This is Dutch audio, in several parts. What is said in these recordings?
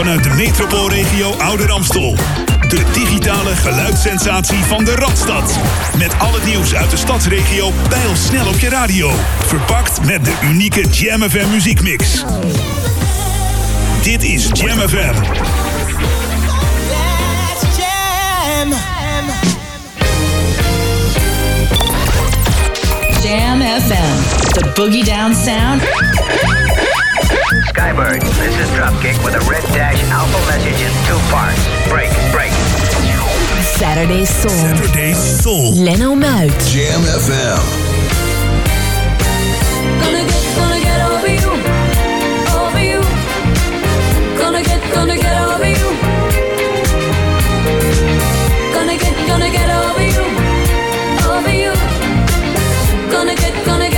vanuit de metropoolregio Ouder Amstel. De digitale geluidssensatie van de Radstad. Met al het nieuws uit de stadsregio pijl snel op je radio. Verpakt met de unieke Jam FM muziekmix. Dit is Jam FM. Jam FM, the boogie down sound. Skybird, this is Dropkick with a red dash alpha message in two parts. Break, break. Saturday Soul. Saturday Soul. Leno Muit. Jam FM. Gonna get, gonna get over you, over you. Gonna get, gonna get over you. Gonna get, gonna get over you, over you. Gonna get, gonna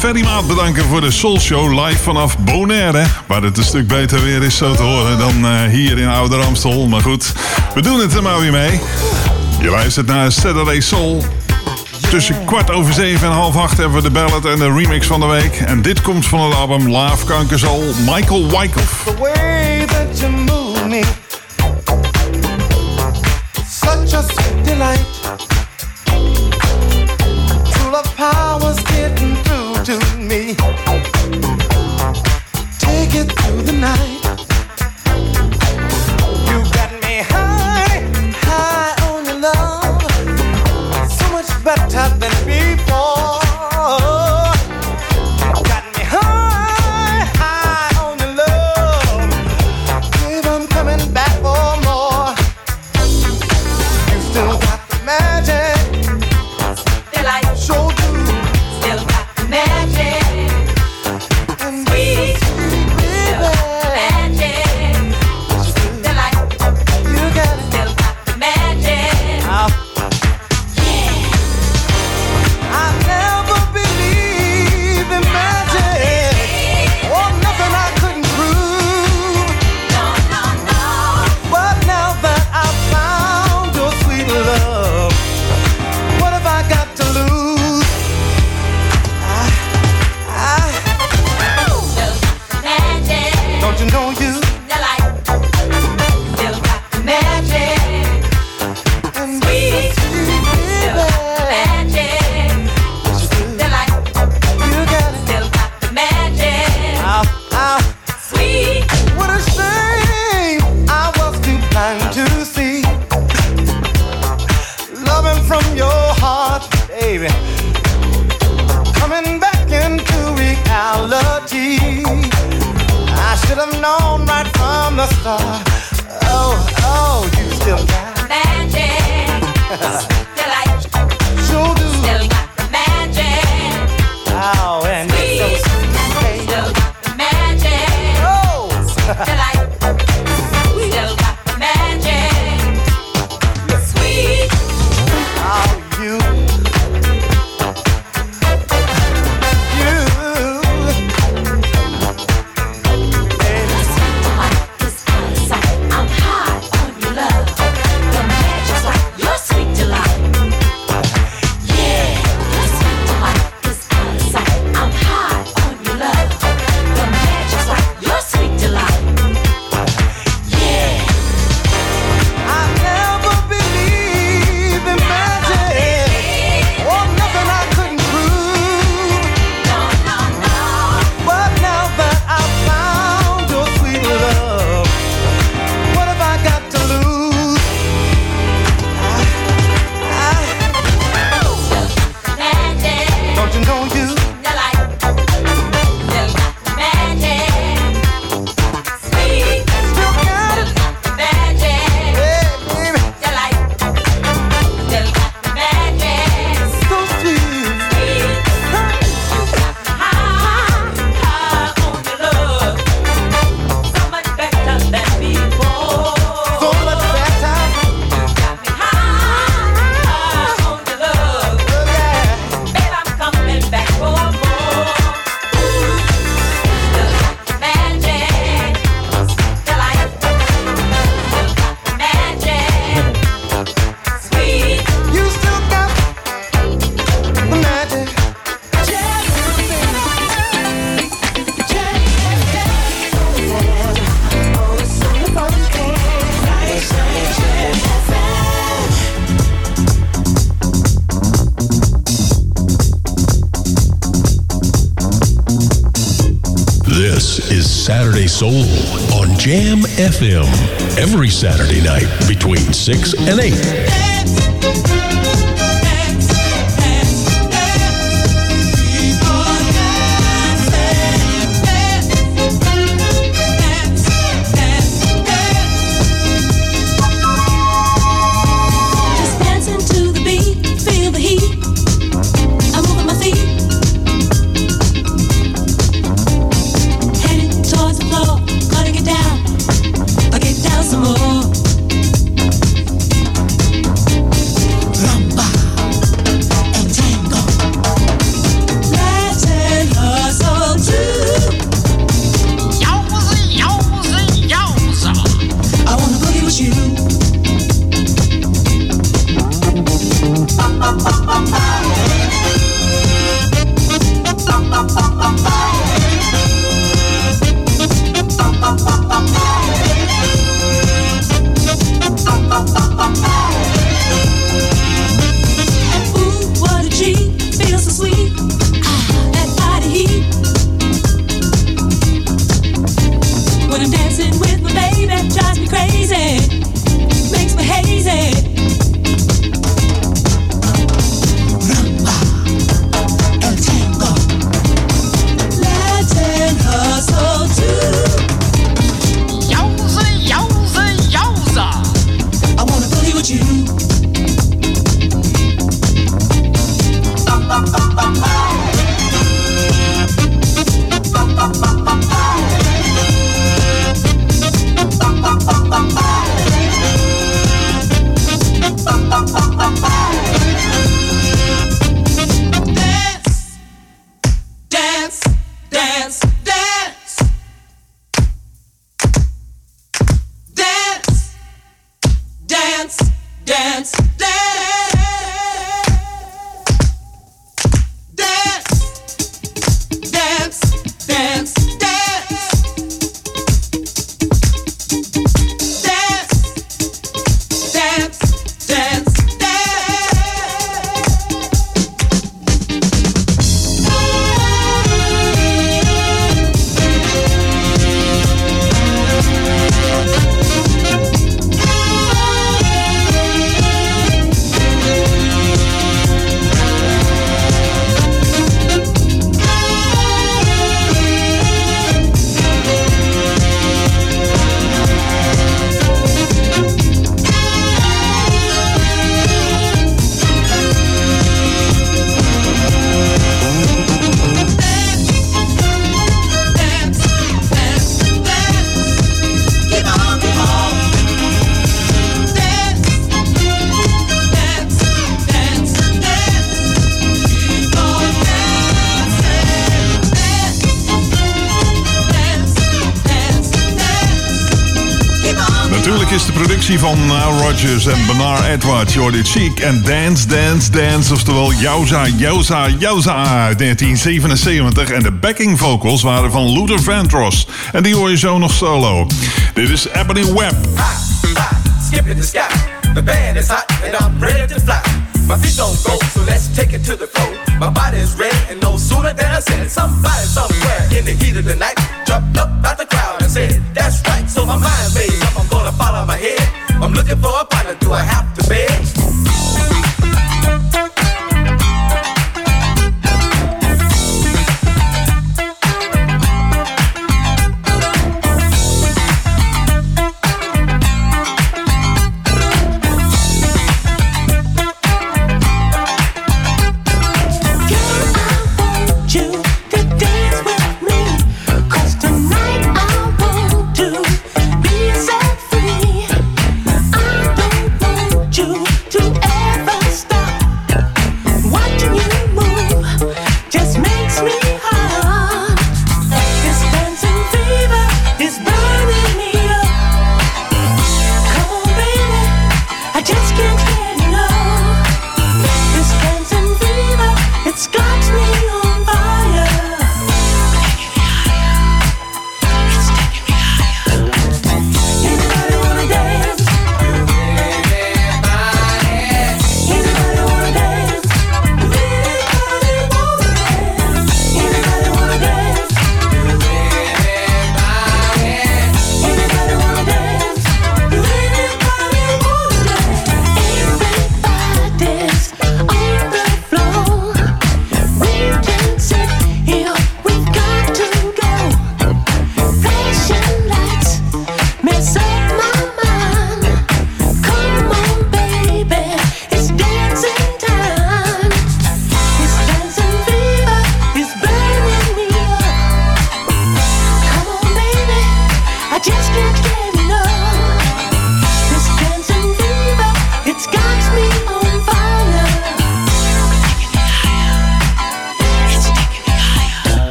Ferry Maat bedanken voor de Soul Show live vanaf Bonaire. Waar het een stuk beter weer is zo te horen dan eh, hier in Ouder Amstel. Maar goed, we doen het er maar weer mee. Je luistert naar Saturday Soul. Tussen kwart over zeven en half acht hebben we de ballad en de remix van de week. En dit komt van het album Love Kankersol, Michael Wyckoff. the way that you move me. Such a sweet delight. Jam FM. Every Saturday night between 6 and 8. Rodgers en Bernard Edwards. Je hoorde Chic en Dance, Dance, Dance. Oftewel Jouza, Jouza, Jouza uit 1977. En de backing vocals waren van Luther Vandross. En die hoor je zo nog solo. Dit is Ebony Webb. skip in the sky. The band is hot and I'm ready to fly. My feet don't go, so let's take it to the floor. My body is red and no sooner than I said somebody somewhere in the heat of the night jumped up out the crowd and said, that's right. So my mind made up, I'm gonna follow my head. I'm looking for a partner to a house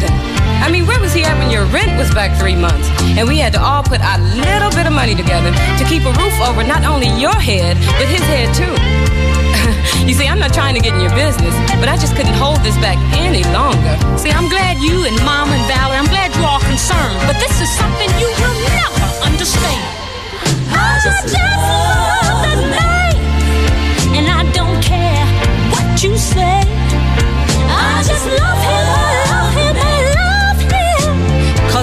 nothing. I mean, where was he at when your rent was back three months? And we had to all put our little bit of money together to keep a roof over not only your head, but his head too. you see, I'm not trying to get in your business, but I just couldn't hold this back any longer. See, I'm glad you and Mom and Valerie, I'm glad you're all concerned, but this is something you will never understand. I just love the man, and I don't care what you say. I just love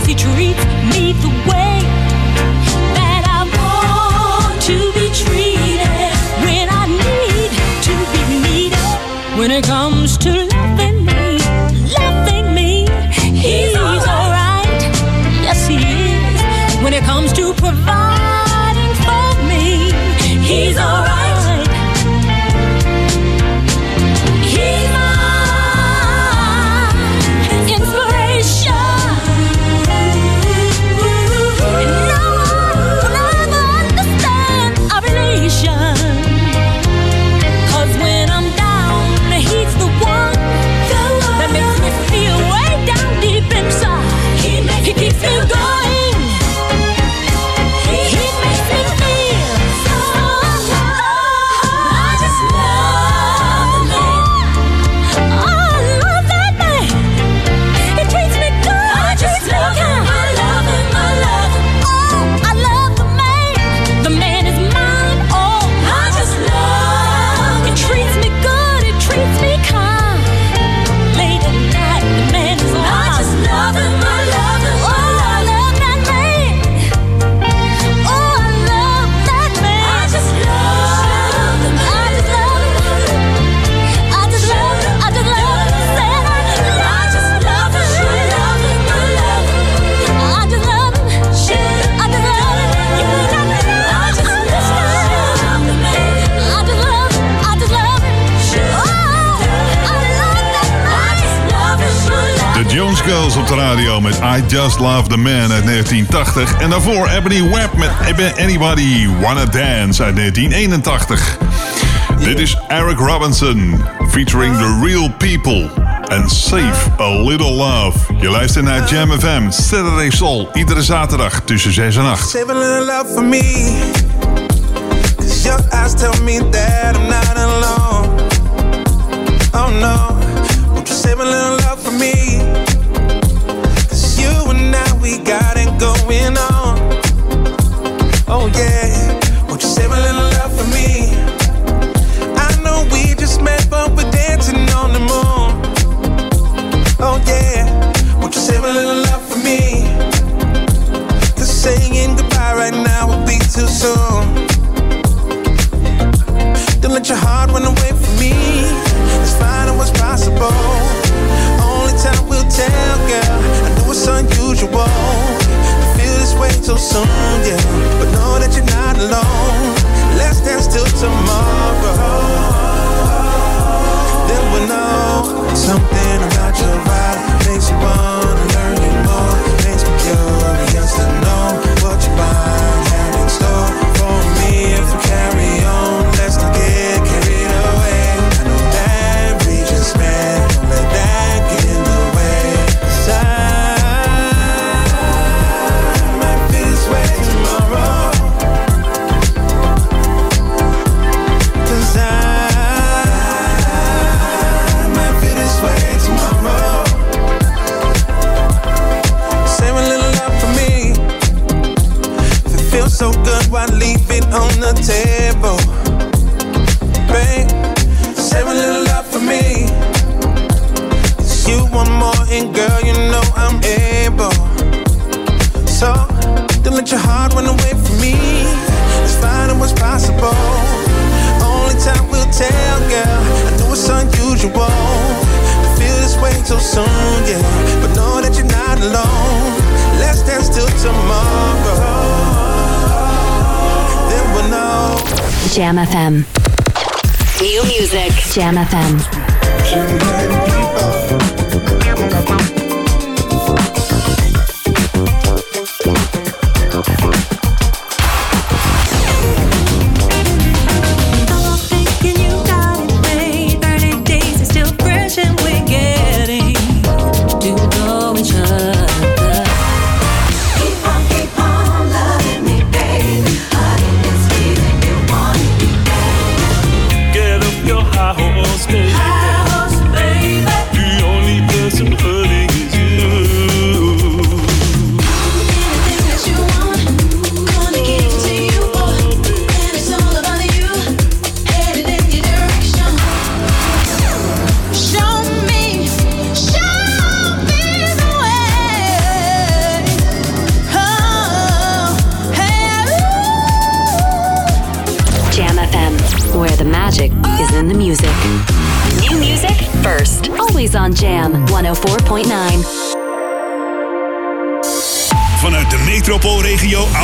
he treats me the way that I want to be treated when I need to be needed. When it comes to radio met I Just Love the Man uit 1980. En daarvoor Ebony Webb met Anybody Wanna Dance uit 1981. Dit is Eric Robinson featuring The Real People. En Save a Little Love. Je luistert naar Jam FM, Saturday Soul. Iedere zaterdag tussen 6 en 8. Save a little love for me. Tell me that I'm not alone. Oh no. Won't you save a little love for me? We got it going on. Oh yeah. Won't you save a little love for me? I know we just met, but we're dancing on the moon. Oh yeah. Won't you save a little love for me? Cause saying goodbye right now would be too soon. Don't let your heart run away from me. Let's find out what's possible. Only time will tell, girl. Unusual. feel this way so soon, yeah. Jam FM. New music. Jam FM.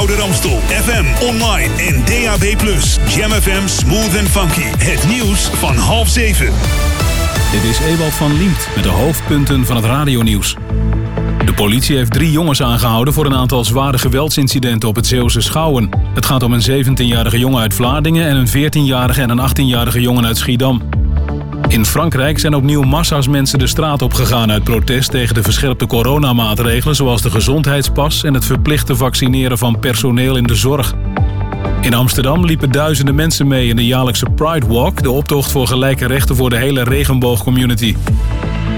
Metropoolregio Ouder Amstel. FM, online en DAB+. Jam FM Smooth and Funky. Het nieuws van half zeven. Dit is Ewald van Liemt met de hoofdpunten van het radionieuws. De politie heeft drie jongens aangehouden voor een aantal zware geweldsincidenten op het Zeeuwse Schouwen. Het gaat om een 17-jarige jongen uit Vlaardingen en een 14-jarige en een 18-jarige jongen uit Schiedam. In Frankrijk zijn opnieuw massa's mensen de straat opgegaan uit protest tegen de verscherpte coronamaatregelen zoals de gezondheidspas en het verplichte vaccineren van personeel in de zorg. In Amsterdam liepen duizenden mensen mee in de jaarlijkse Pride Walk, de optocht voor gelijke rechten voor de hele regenboogcommunity.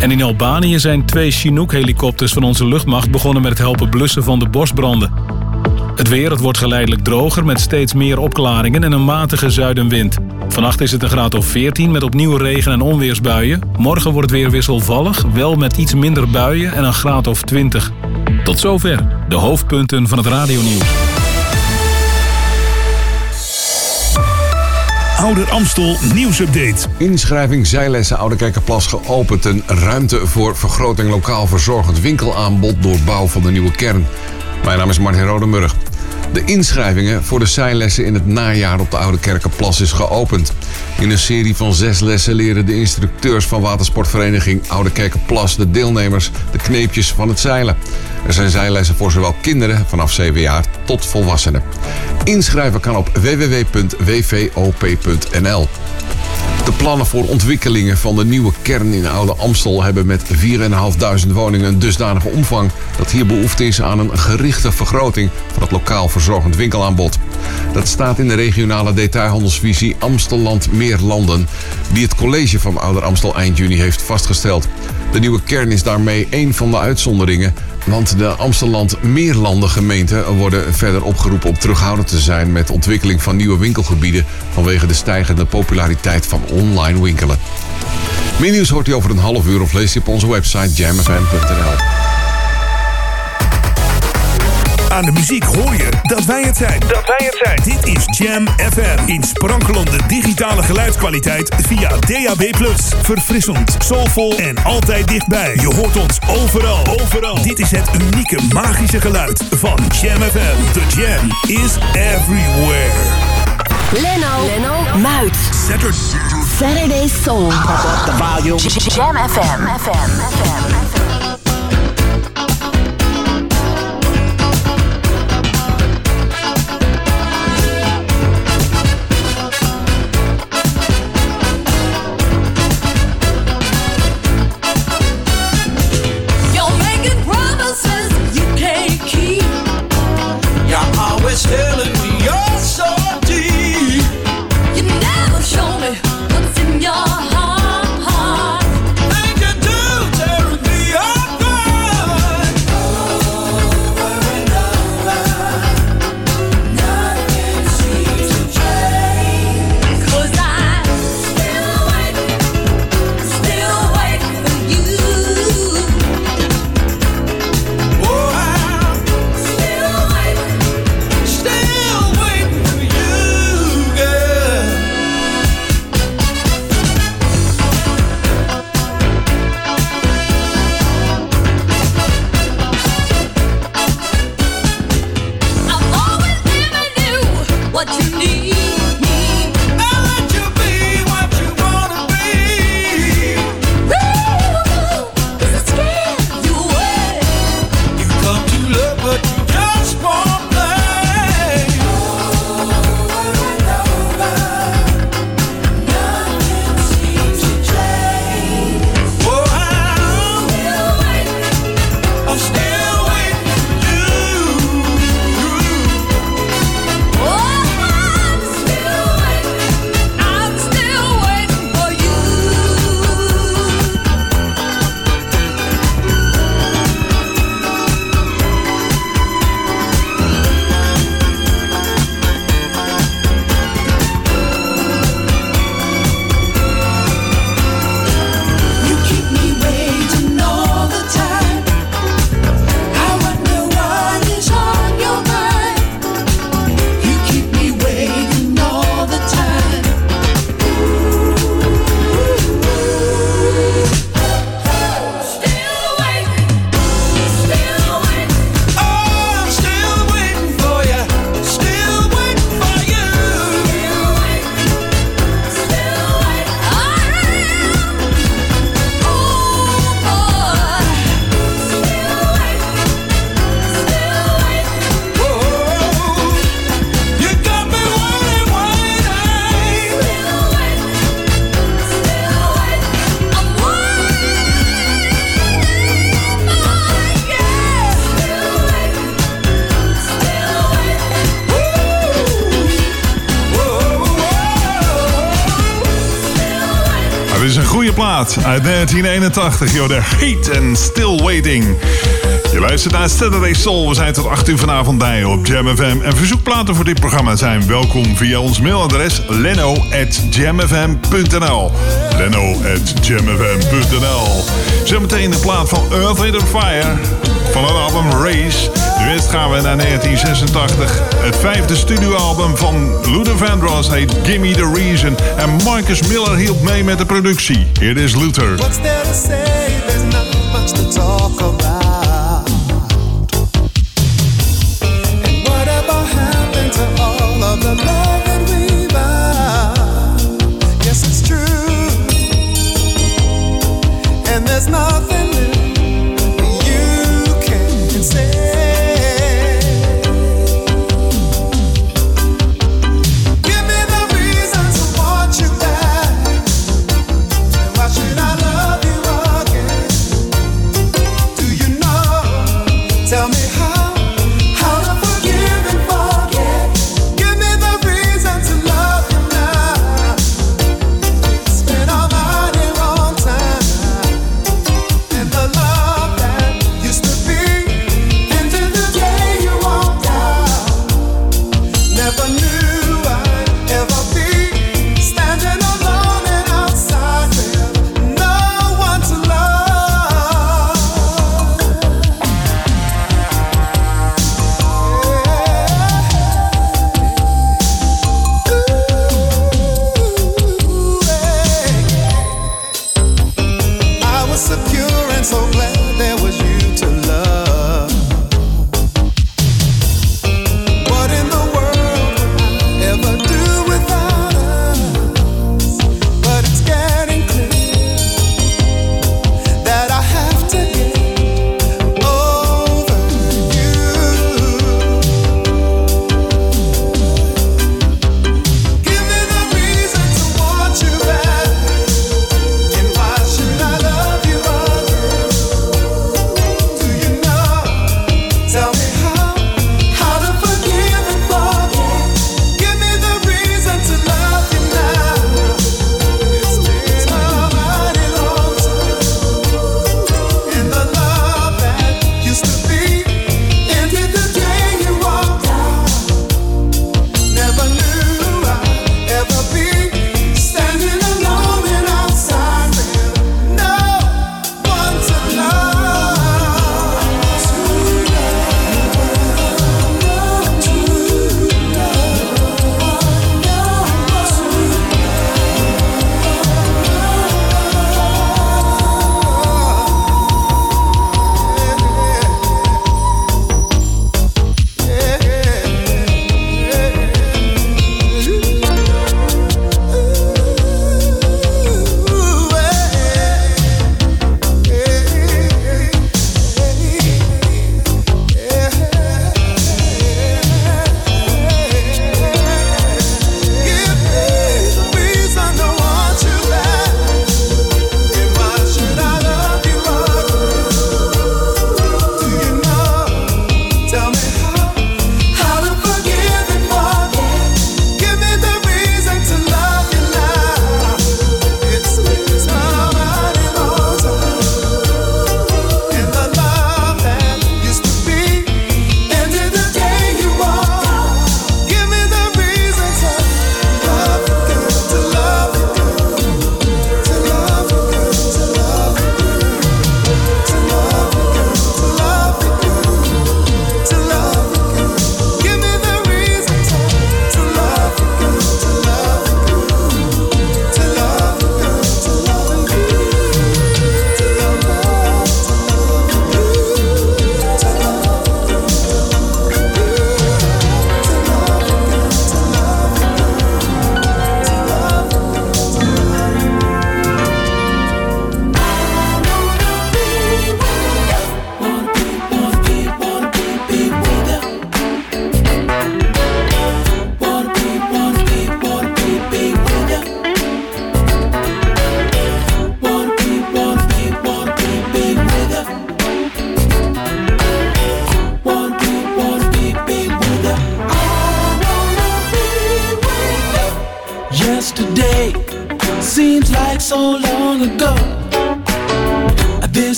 En in Albanië zijn twee Chinook-helikopters van onze luchtmacht begonnen met het helpen blussen van de bosbranden. Het weer, het wordt geleidelijk droger met steeds meer opklaringen en een matige zuidenwind. Vannacht is het een graad of 14 met opnieuw regen- en onweersbuien. Morgen wordt het weer wisselvallig, wel met iets minder buien en een graad of 20. Tot zover de hoofdpunten van het radionieuws. Ouder Amstel nieuwsupdate. Inschrijving zijlessen Oude Kerkenplas geopend. Een ruimte voor vergroting lokaal verzorgend winkelaanbod door bouw van de nieuwe kern. Mijn naam is Martin Rodemurg. De inschrijvingen voor de zijlessen in het najaar op de Oude Kerkenplas is geopend. In een serie van zes lessen leren de instructeurs van watersportvereniging Oude Kerkenplas de deelnemers de kneepjes van het zeilen. Er zijn zijlessen voor zowel kinderen vanaf 7 jaar tot volwassenen. Inschrijven kan op www.wvop.nl. De plannen voor ontwikkelingen van de nieuwe kern in Oude Amstel hebben met 4.500 woningen een dusdanige omvang dat hier behoefte is aan een gerichte vergroting van het lokaal verzorgend winkelaanbod. Dat staat in de regionale detailhandelsvisie Amstelland Meerlanden, die het college van Ouder Amstel eind juni heeft vastgesteld. De nieuwe kern is daarmee één van de uitzonderingen, want de Amstelland Meerlanden gemeenten worden verder opgeroepen om terughoudend te zijn met ontwikkeling van nieuwe winkelgebieden vanwege de stijgende populariteit van online winkelen. Meer nieuws hoort u over een half uur of leest u op onze website jamfm.nl. aan de muziek hoor je dat wij het zijn. Dat wij het zijn. Dit is Jam FM. In sprankelende digitale geluidskwaliteit via DAB+. Verfrissend, soulvol en altijd dichtbij. Je hoort ons overal. Overal. Dit is het unieke magische geluid van Jam FM. The Jam is everywhere. Leno, Leno, Muit. Saturday, Saturday Soul. the volume. Jam FM. FM. You're uit 1981, joh, de Heat and Still Waiting. Je luistert naar Saturday Soul. We zijn tot 8 uur vanavond bij op Jam FM. En verzoekplaten voor dit programma zijn welkom via ons mailadres leno.jamfm.nl leno.jamfm.nl Zometeen de plaat van Earth, Wind Fire van het album Race. Eerst gaan we naar 1986. Het vijfde studioalbum van Luther Vandross heet Gimme the Reason. En Marcus Miller hielp mee met de productie. Hier is Luther. What's there to say? There's not much to talk about. And whatever happened to all of the love that we vowed? Yes, it's true. And there's nothing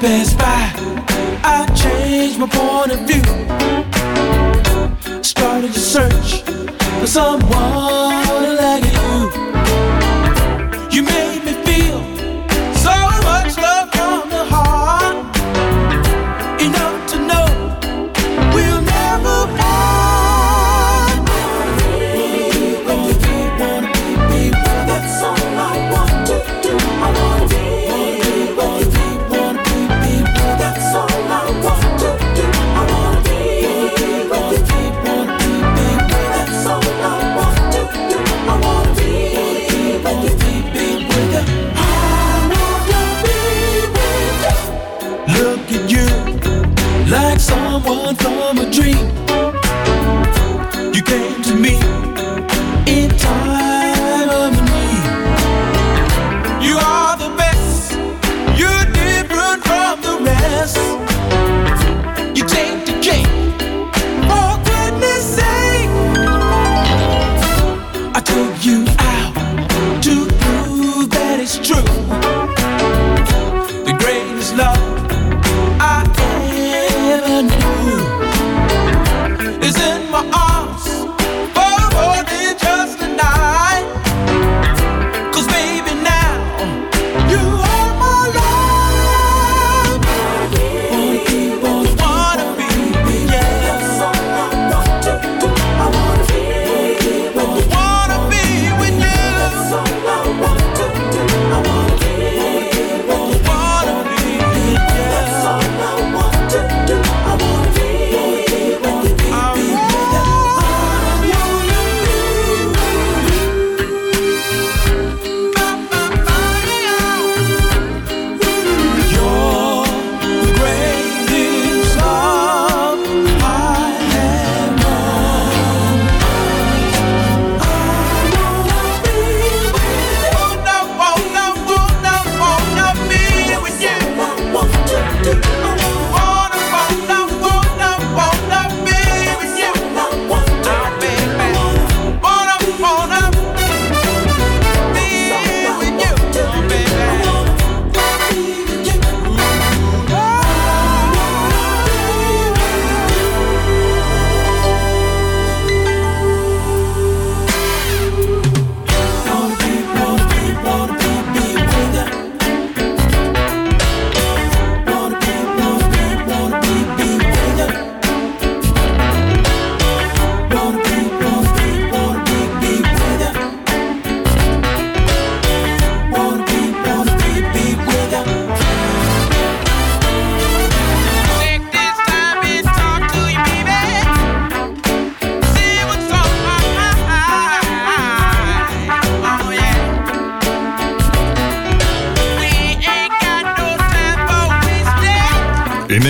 passed by, I changed my point of view. Started to search for someone.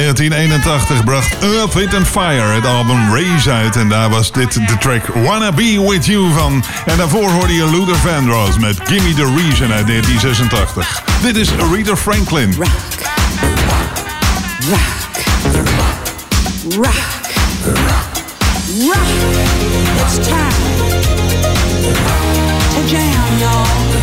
1981 bracht Earth, Wind and Fire het album Raise uit. En daar was dit de track Wanna Be With You van. En daarvoor hoorde je Luther Vandross met Gimme The Reason uit 1986. Dit is Aretha Franklin. Rock. Rock. Rock. It's time to jam, y'all.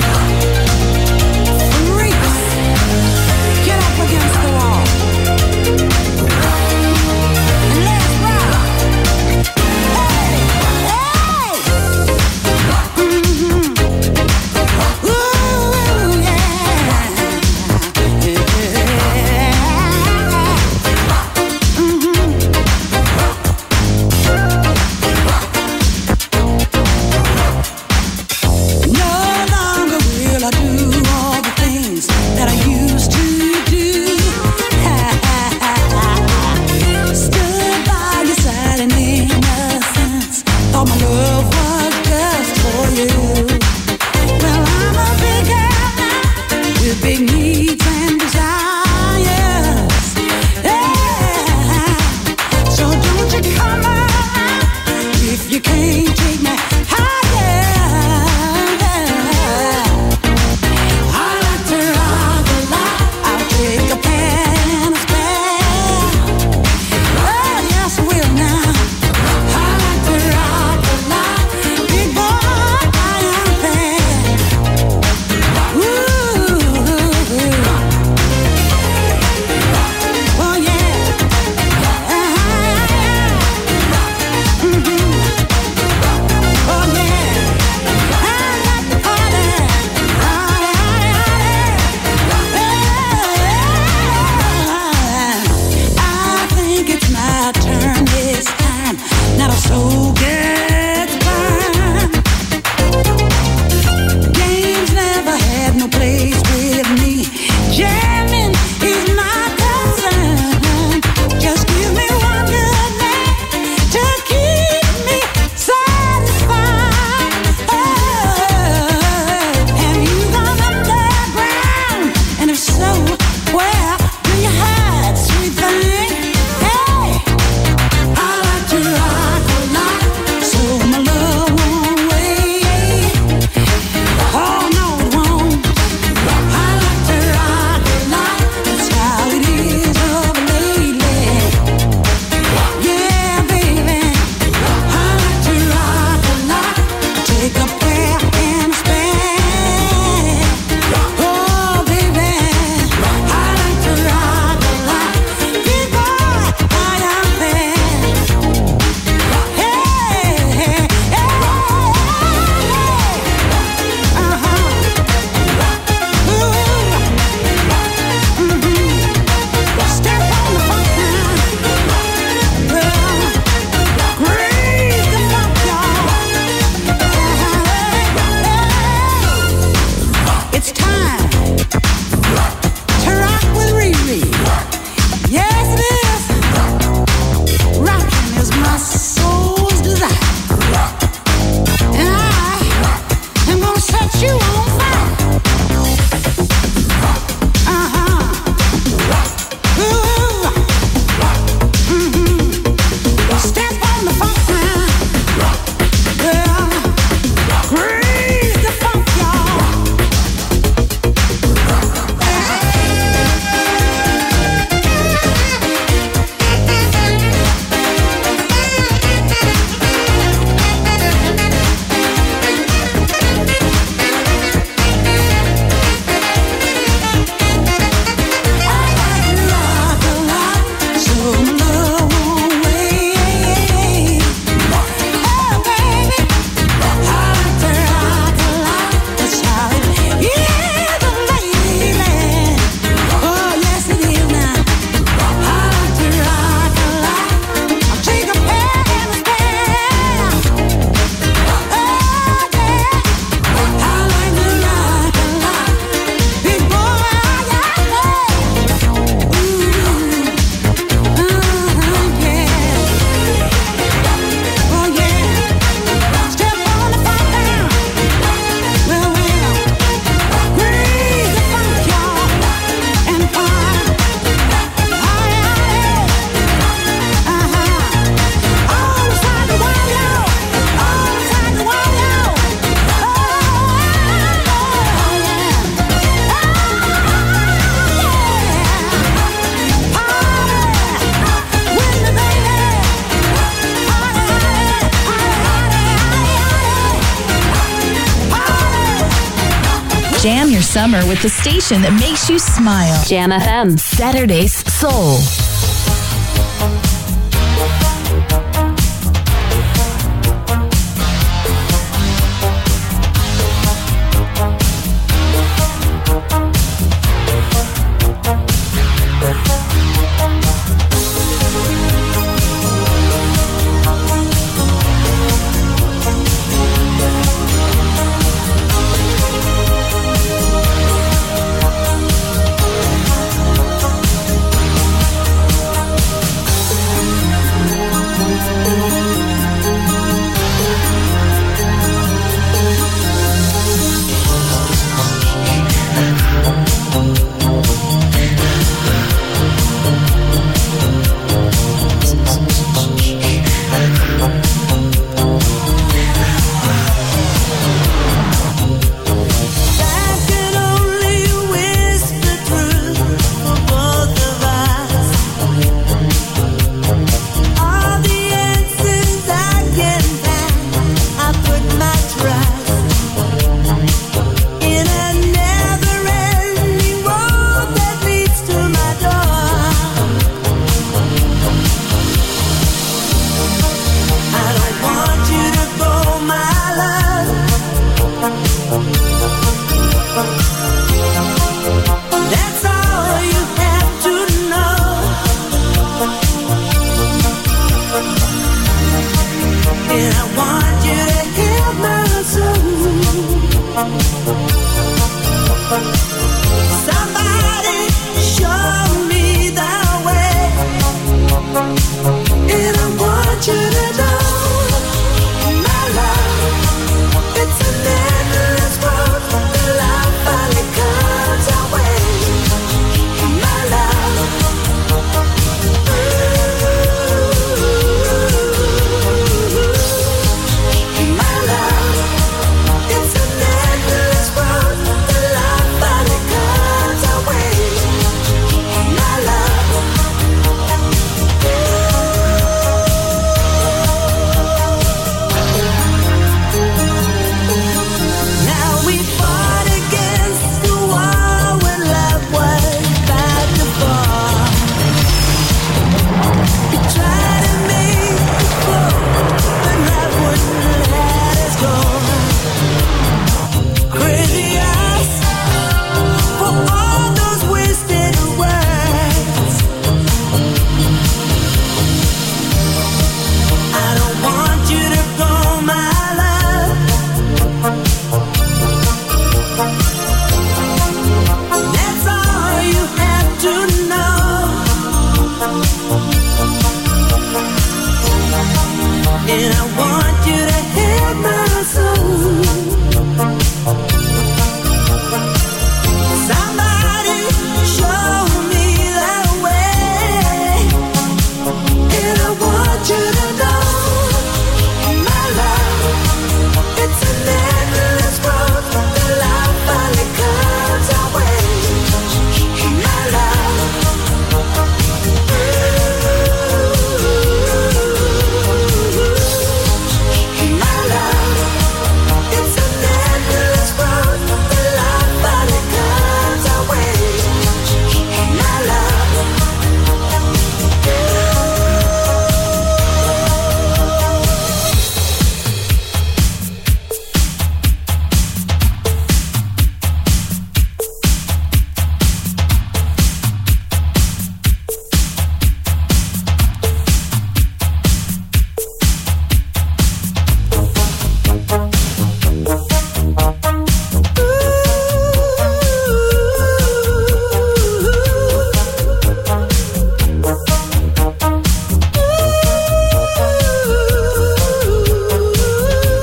summer with the station that makes you smile. Jam FM. Saturday's Soul.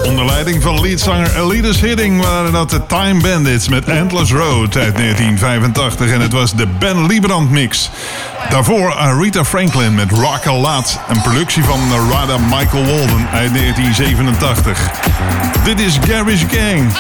Onder leiding van leadzanger Elides Hidding waren dat de Time Bandits met Endless Road uit 1985 en het was de Ben Liebrand mix. Daarvoor Aretha Franklin met Rock A Lot, een productie van Narada Michael Walden uit 1987. Dit is Gary's Gang.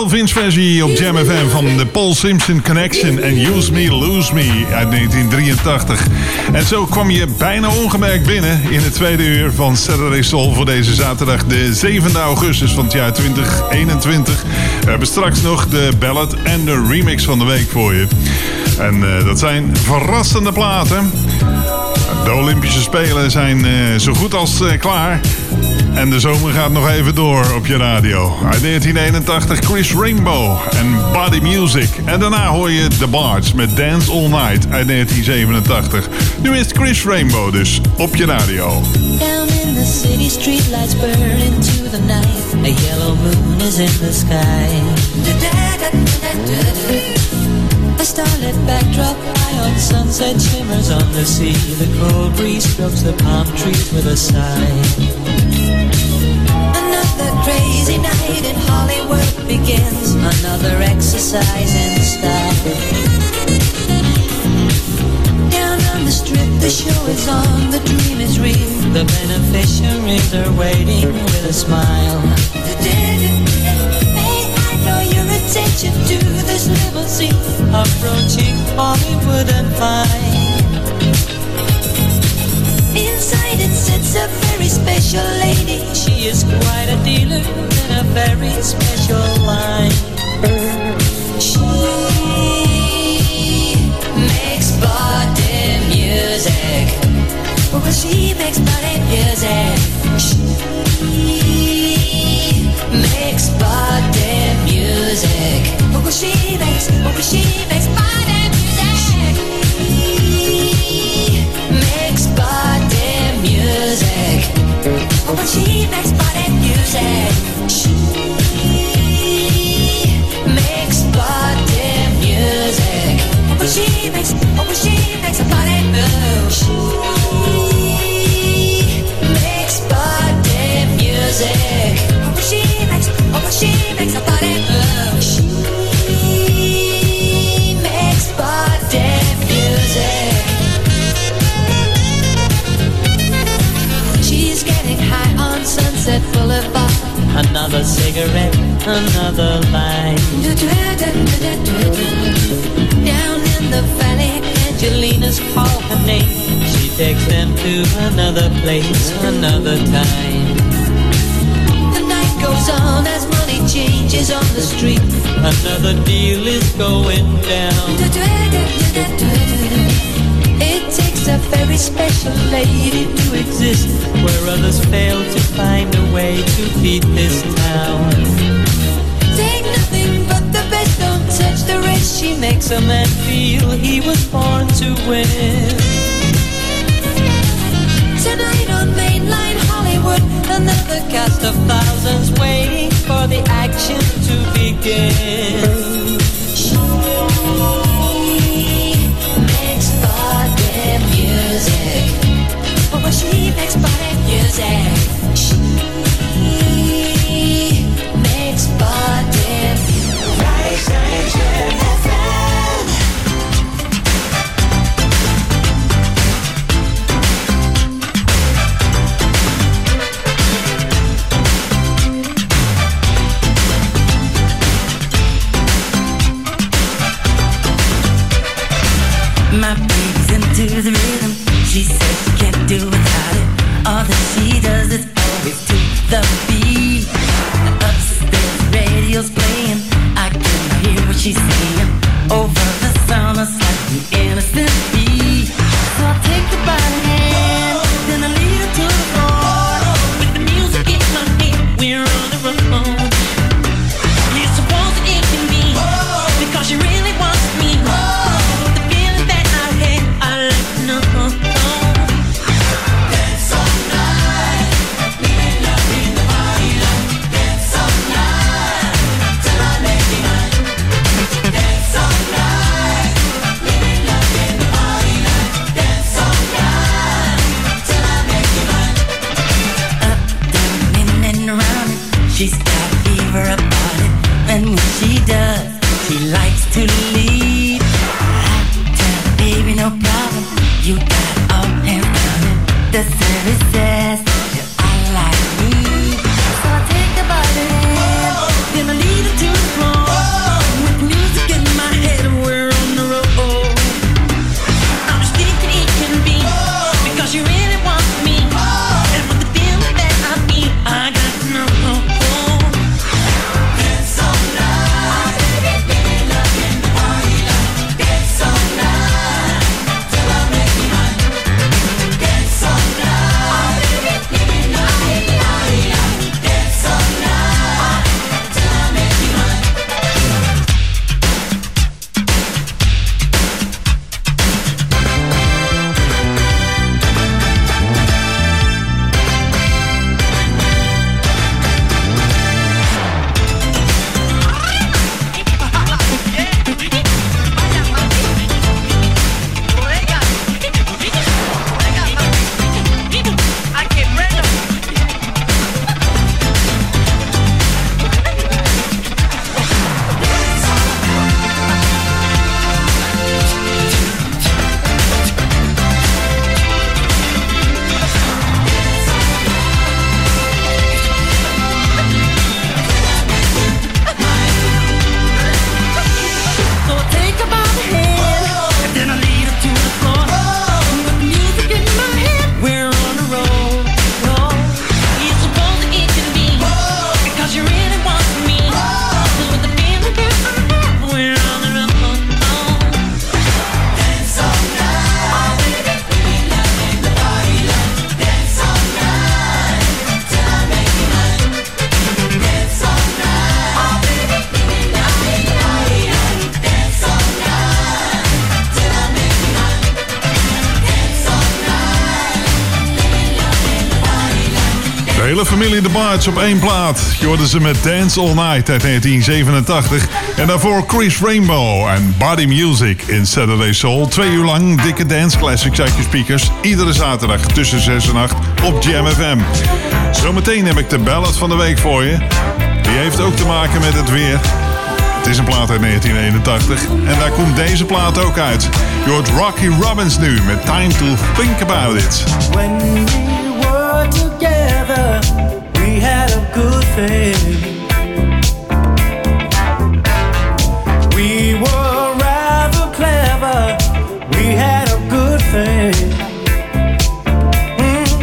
12 inch versie op Jam FM van de Paul Simpson Connection en Use Me, Lose Me uit 1983. En zo kwam je bijna ongemerkt binnen in het tweede uur van Saturday Soul voor deze zaterdag de 7 augustus van het jaar 2021. We hebben straks nog de ballad en de remix van de week voor je. En eh, dat zijn verrassende platen. De Olympische Spelen zijn eh, zo goed als eh, klaar. En de zomer gaat nog even door op je radio. Uit 1981 Chris Rainbow en Body Music. En daarna hoor je The Bards met Dance All Night uit 1987. Nu is Chris Rainbow dus op je radio. Down in the city, streetlights burn into the night. A yellow moon is in the sky. A starlit backdrop, high on sunset shimmers on the sea. The cold breeze strokes the palm trees with a sigh. Another night in Hollywood begins. Another exercise in style. Down on the strip, the show is on, the dream is real. The beneficiaries are waiting with a smile. May I draw your attention to this limousine approaching Hollywood and fine. Inside it sits a very special lady. She is quite a dealer in a very special line. She makes body music. Well, she makes body music. She makes body music. Oh, she makes, oh, she makes body She makes body music. She makes music. She makes, she makes a body move. She Sunset Boulevard. Another cigarette, another line. Down in the valley, Angelina's call her name. She takes them to another place, another time. The night goes on as money changes on the street. Another deal is going down. Special lady to exist where others fail to find a way to feed this town. Take nothing but the best, don't touch the rest. She makes a man feel he was born to win. Tonight on mainline Hollywood, another cast of thousands waiting for the action to begin. Music. Oh, she makes body music. De Barge op één plaat. Je hoorde ze met Dance All Night uit 1987. En daarvoor Chris Rainbow en Body Music in Saturday Soul. Twee uur lang dikke dance classics uit je speakers. Iedere zaterdag tussen 6 en 8 op Jam FM. Zometeen heb ik de ballad van de week voor je. Die heeft ook te maken met het weer. Het is een plaat uit 1981 en daar komt deze plaat ook uit. Je hoort Rocky Robbins nu met Time to Think About It. When we were together we had a good thing. We were rather clever, we had a good thing. Mm.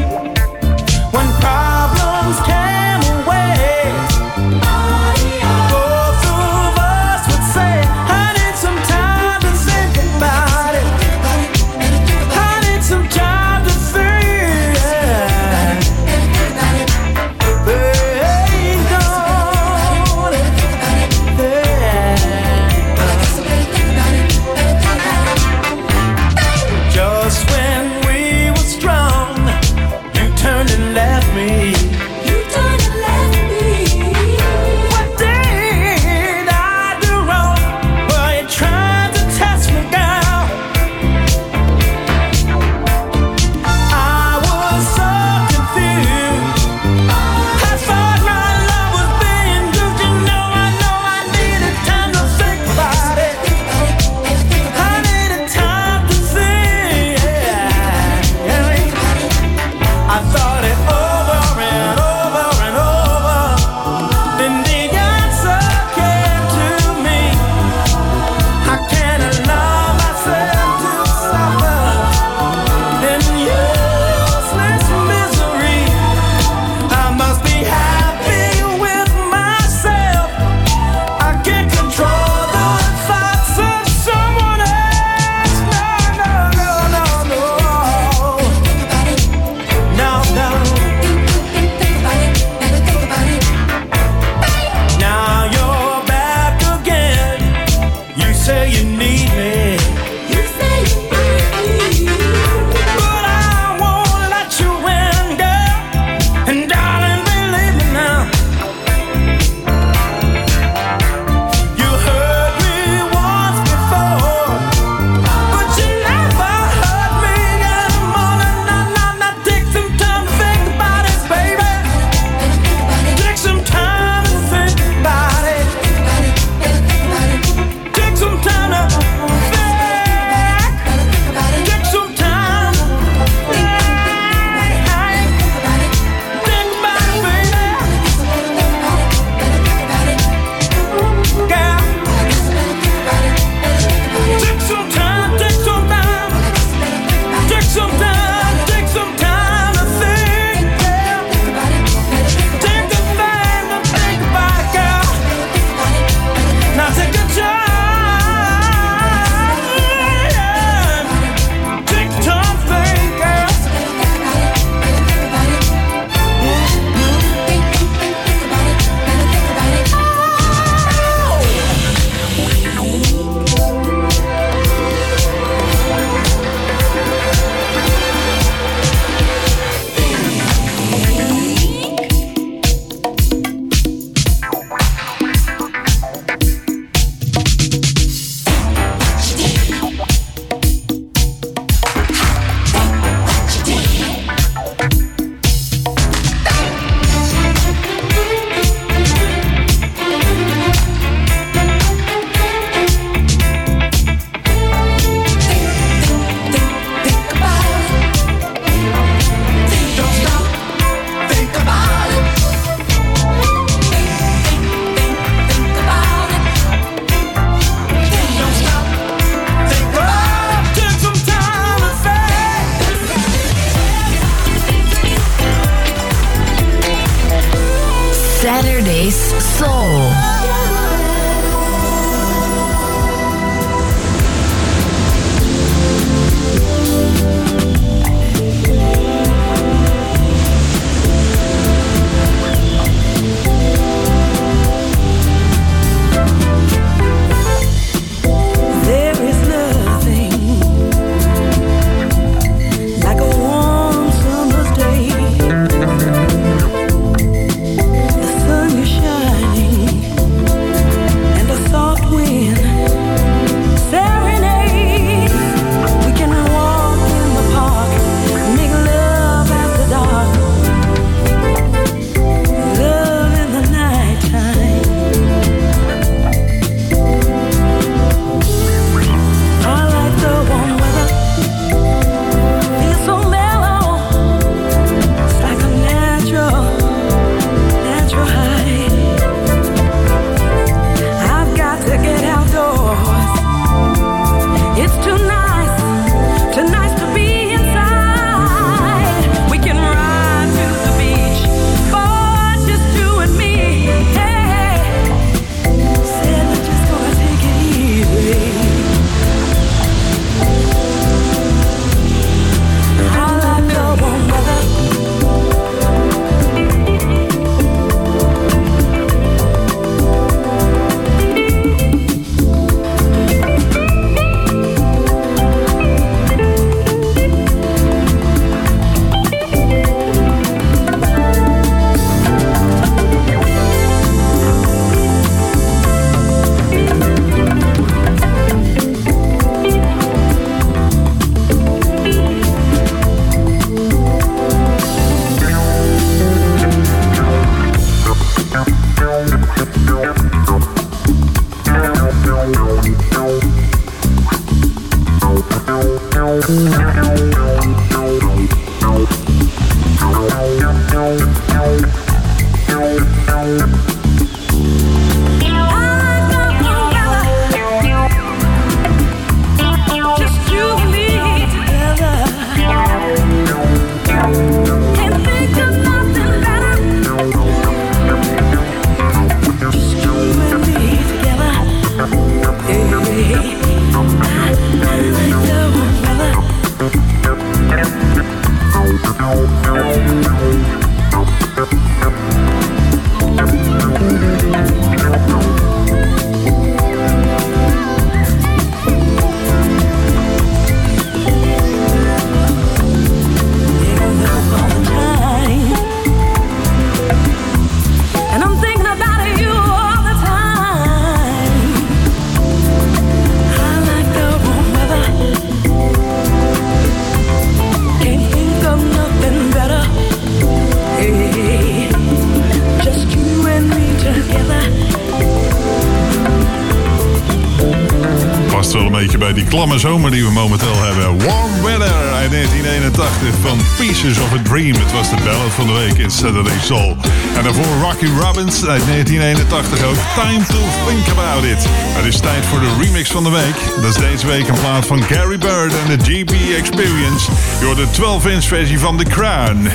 Klamme zomer die we momenteel hebben. Warm Weather uit 1981 van Pieces of a Dream. Het was de ballad van de week in Saturday Soul. En daarvoor Rocky Robbins uit 1981 ook. Time to Think About It. Het is tijd voor de remix van de week. Dat is deze week een plaat van Gary Bird en de GB Experience. Hoort de 12-inch versie van The Crown.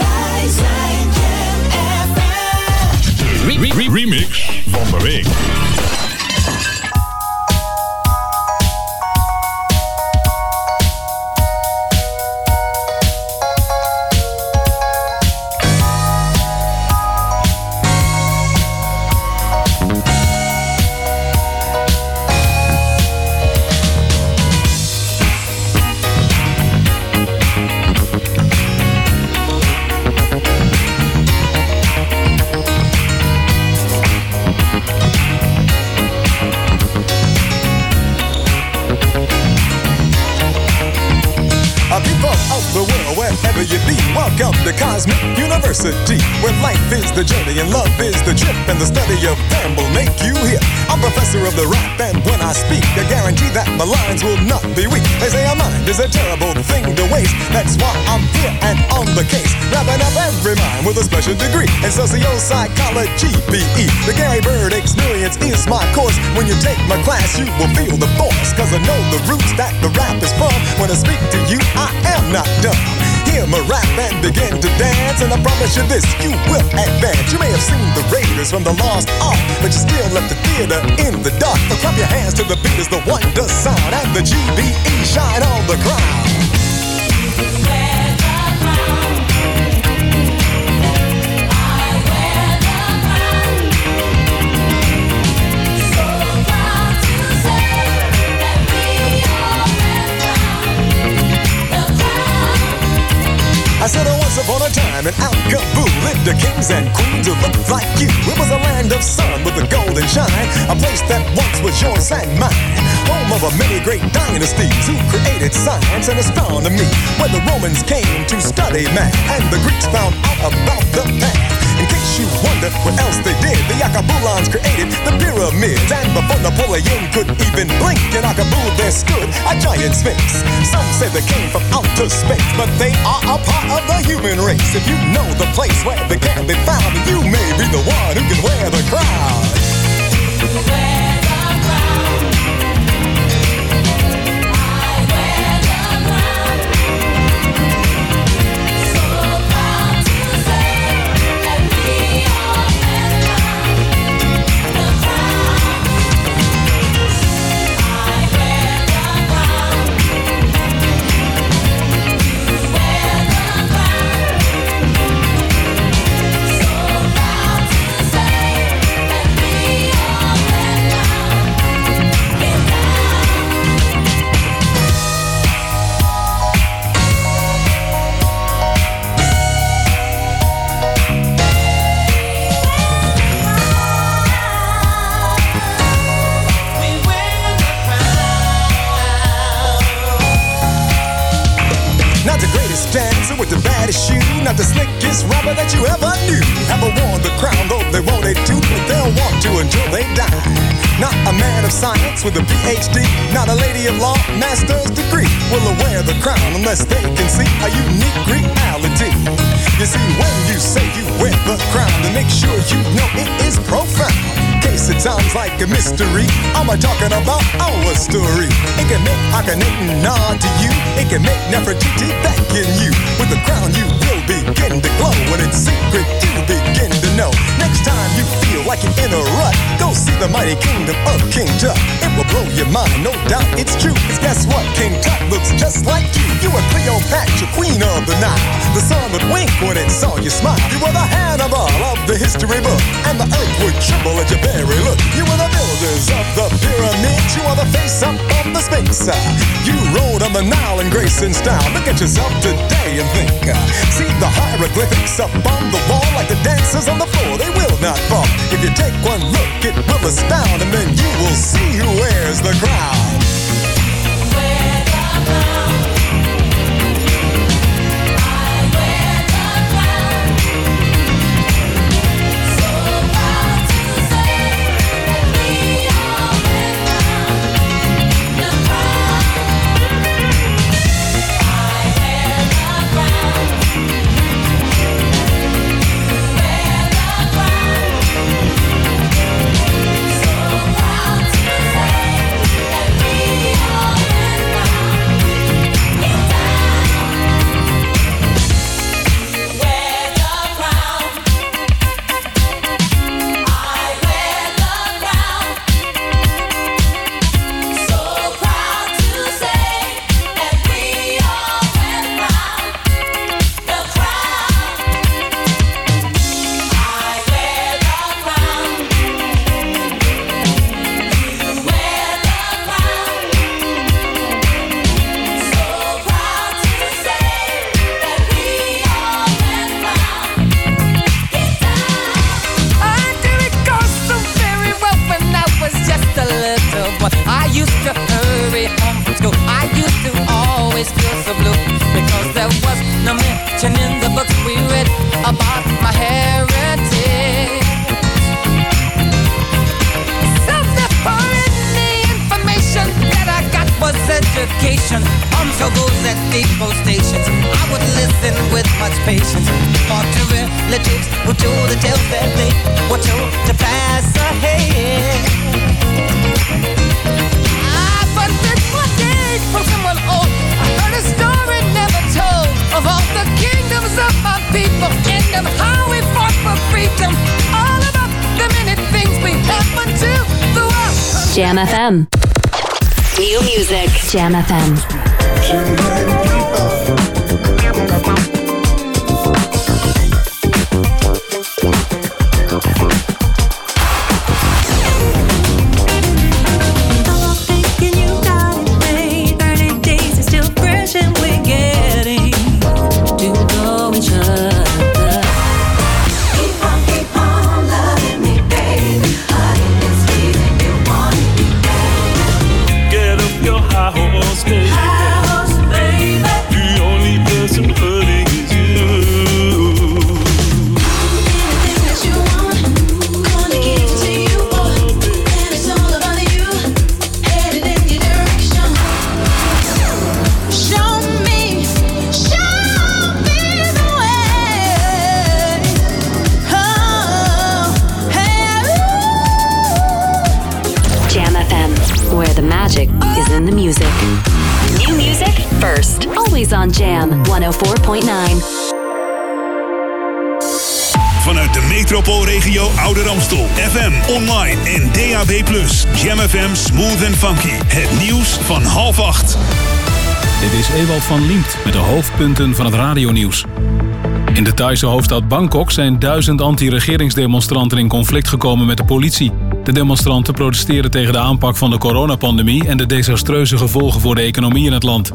Remix van de week. University, where life is the journey and love is the trip, and the study of them will make you hip. I'm professor of the rap, and when I speak, I guarantee that my lines will not be weak. They say a mind is a terrible thing to waste. That's why I'm here and on the case, wrapping up every mind with a special degree in socio-psychology, PE. The Gary Bird experience is my course. When you take my class, you will feel the force, cause I know the roots that the rap is from. When I speak to you, I am not dumb. Hear my rap and begin to dance, and I promise you this, you will advance. You may have seen the Raiders from the Lost Ark, but you still left the theater in the dark. So clap your hands to the beat as the wonder sound, and the GBE shine on the crowd. I said once upon a time in Alcaboo lived the kings and queens who looked like you. It was a land of sun with a golden shine, a place that once was yours and mine. Home of a many great dynasties who created science and astronomy. Where the Romans came to study math and the Greeks found out about the path. In case you wonder what else they did, the Akabulans created the pyramids. And before Napoleon could even blink, in Akabul there stood a giant sphinx. Some say they came from outer space, but they are a part of the human race. If you know the place where they can be found, you may be the one who can wear the crown. With the baddest shoe, not the slickest rapper that you ever knew. Ever worn the crown, though they wanted to, but they'll want to until they die. Not a man of science with a PhD, not a lady of law, master's degree. Will wear the crown unless they can see a unique reality. You see, when you say you wear the crown, then make sure you know it is profound. Case it sounds like a mystery. I'm a talking about our story. It can make Akhenaten nod to you. It can make Nefertiti beckon you. With the crown, you will begin to glow. When it's secret, you begin to know. Next time you feel like you're in a rut. Go see the mighty kingdom of King Tut. It will blow your mind, no doubt it's true. Cause guess what? King Tut looks just like you. You were Cleopatra, queen of the Nile. The sun would wink when it saw you smile. You were the Hannibal of the history book. And the earth would tremble at your look. You were the builders of the pyramids. You are the face up of the Sphinx. You rode on the Nile in grace and style. Look at yourself today and think. See the hieroglyphics up on the wall like the dancers on the floor. They will not fall. If you take one look, it will astound, and then you will see who wears the crown. I online en DAB+. Jam FM Smooth and Funky. Het nieuws van half acht. Dit is Ewald van Liemt met de hoofdpunten van het radionieuws. In de Thaise hoofdstad Bangkok zijn duizend anti-regeringsdemonstranten in conflict gekomen met de politie. De demonstranten protesteren tegen de aanpak van de coronapandemie en de desastreuze gevolgen voor de economie in het land.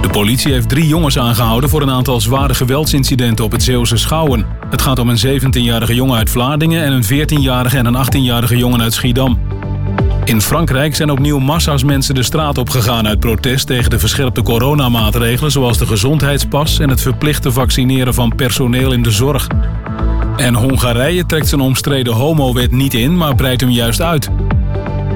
De politie heeft drie jongens aangehouden voor een aantal zware geweldsincidenten op het Zeeuwse Schouwen. Het gaat om een 17-jarige jongen uit Vlaardingen en een 14-jarige en een 18-jarige jongen uit Schiedam. In Frankrijk zijn opnieuw massa's mensen de straat opgegaan uit protest tegen de verscherpte coronamaatregelen zoals de gezondheidspas en het verplichte vaccineren van personeel in de zorg. En Hongarije trekt zijn omstreden homowet niet in, maar breidt hem juist uit.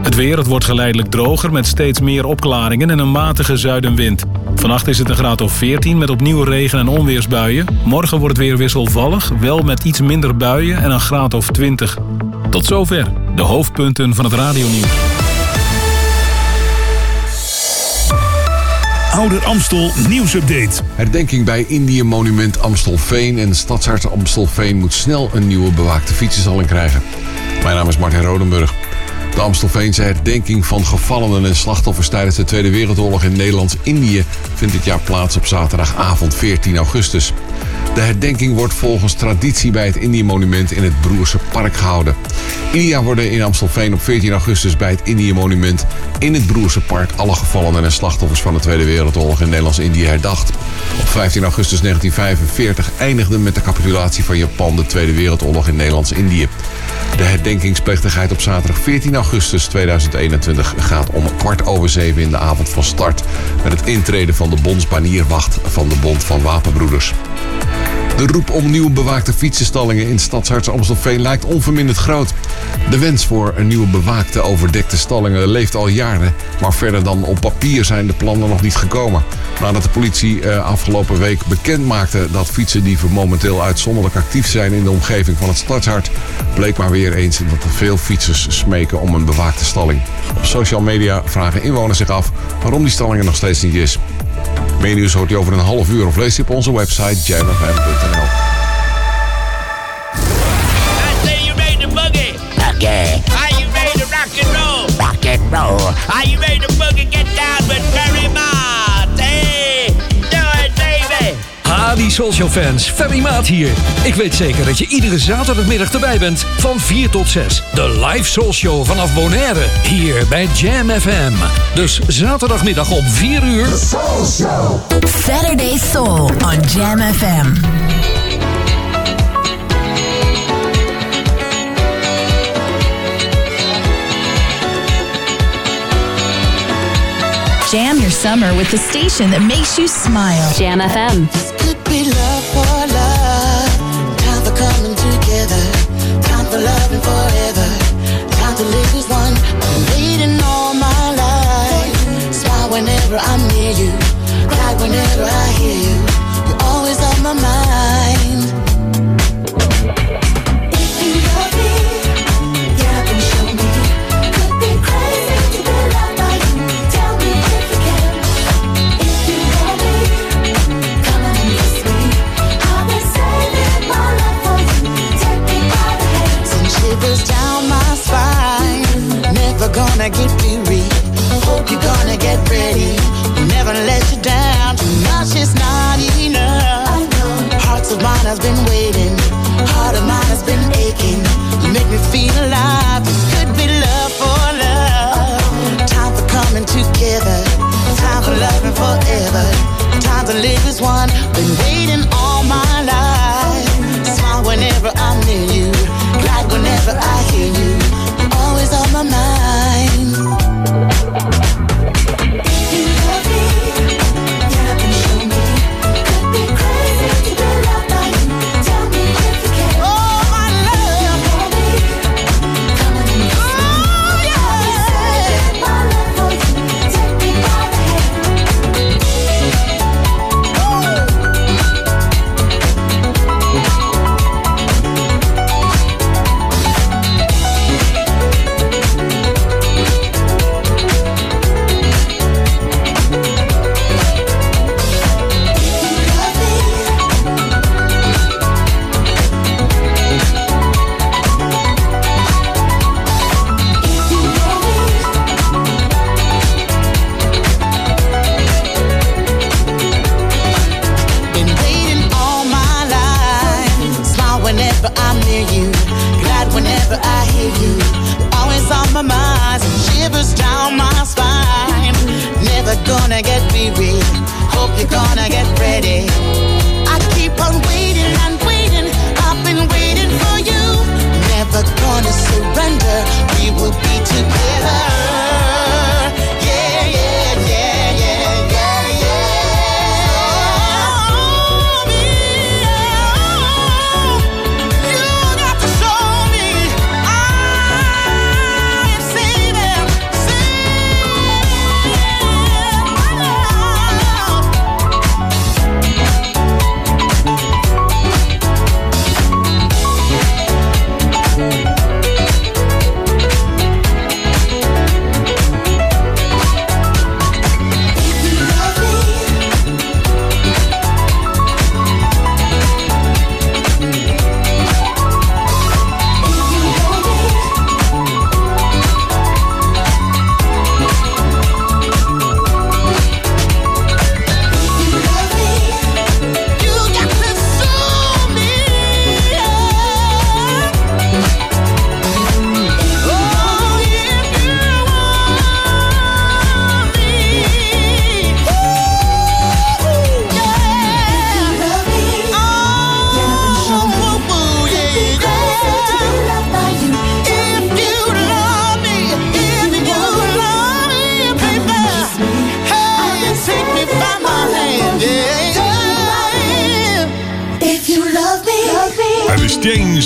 Het weer, het wordt geleidelijk droger met steeds meer opklaringen en een matige zuidenwind. Vannacht is het een graad of 14 met opnieuw regen- en onweersbuien. Morgen wordt het weer wisselvallig, wel met iets minder buien en een graad of 20. Tot zover de hoofdpunten van het radionieuws. Ouder Amstel nieuwsupdate. Herdenking bij Indië Monument Amstelveen en Stadsarts Amstelveen moet snel een nieuwe bewaakte fietsenstalling krijgen. Mijn naam is Martin Rodenburg. De Amstelveense herdenking van gevallenen en slachtoffers tijdens de Tweede Wereldoorlog in Nederlands-Indië vindt dit jaar plaats op zaterdagavond 14 augustus. De herdenking wordt volgens traditie bij het Indië-monument in het Broerse Park gehouden. Ieder worden in Amstelveen op 14 augustus bij het Indië-monument in het Broerse Park alle gevallenen en slachtoffers van de Tweede Wereldoorlog in Nederlands-Indië herdacht. Op 15 augustus 1945 eindigde met de capitulatie van Japan de Tweede Wereldoorlog in Nederlands-Indië. De herdenkingsplechtigheid op zaterdag 14 augustus 2021 gaat om kwart over zeven in de avond van start met het intreden van de bondsbanierwacht van de Bond van Wapenbroeders. De roep om nieuwe bewaakte fietsenstallingen in Stadsharts Amstelveen lijkt onverminderd groot. De wens voor een nieuwe bewaakte overdekte stallingen leeft al jaren, maar verder dan op papier zijn de plannen nog niet gekomen. Nadat de politie eh, afgelopen week bekend maakte dat fietsendieven momenteel uitzonderlijk actief zijn in de omgeving van het Stadshart, bleek maar weer eens dat er veel fietsers smeken om een bewaakte stalling. Op social media vragen inwoners zich af waarom die stalling er nog steeds niet is. Meer nieuws hoort u over een half uur of leest u op onze website jamfm.nl. Okay. Are you ready to rock and roll? Rock and roll. Are you ready to boogie? Get down with Barry Mott. Hey, do it, baby. Ha, die social fans. Ferry Maat hier. Ik weet zeker dat je iedere zaterdagmiddag erbij bent van 4 tot 6. De live soul show vanaf Bonaire. Hier bij Jam FM. Dus zaterdagmiddag om 4 uur. Soul Show. Saturday Soul on Jam FM. Jam your summer with the station that makes you smile. Jam FM. Forever. Time to live as one. Been waiting all my life. Smile whenever I'm near you. Cry whenever I hear you. You're always on my mind. Never gonna get weary. Hope you're gonna get ready. Never let you down. Too much is not enough. Hearts of mine has been waiting. Heart of mine has been aching. You make me feel alive. This could be love for love. Time for coming together. Time for loving forever. Time to live as one. Been waiting all my life. Smile whenever I'm near you. Glad whenever I hear you.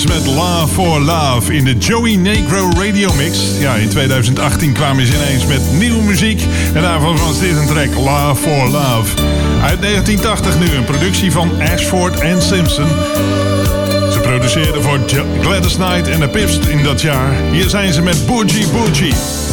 Met Love for Love in de Joey Negro Radio Mix. Ja, in 2018 kwamen ze ineens met nieuwe muziek. En daarvan was dit een track, Love for Love. Uit 1980 nu, een productie van Ashford en Simpson. Ze produceerden voor Gladys Knight en de Pips in dat jaar. Hier zijn ze met Boogie Boogie.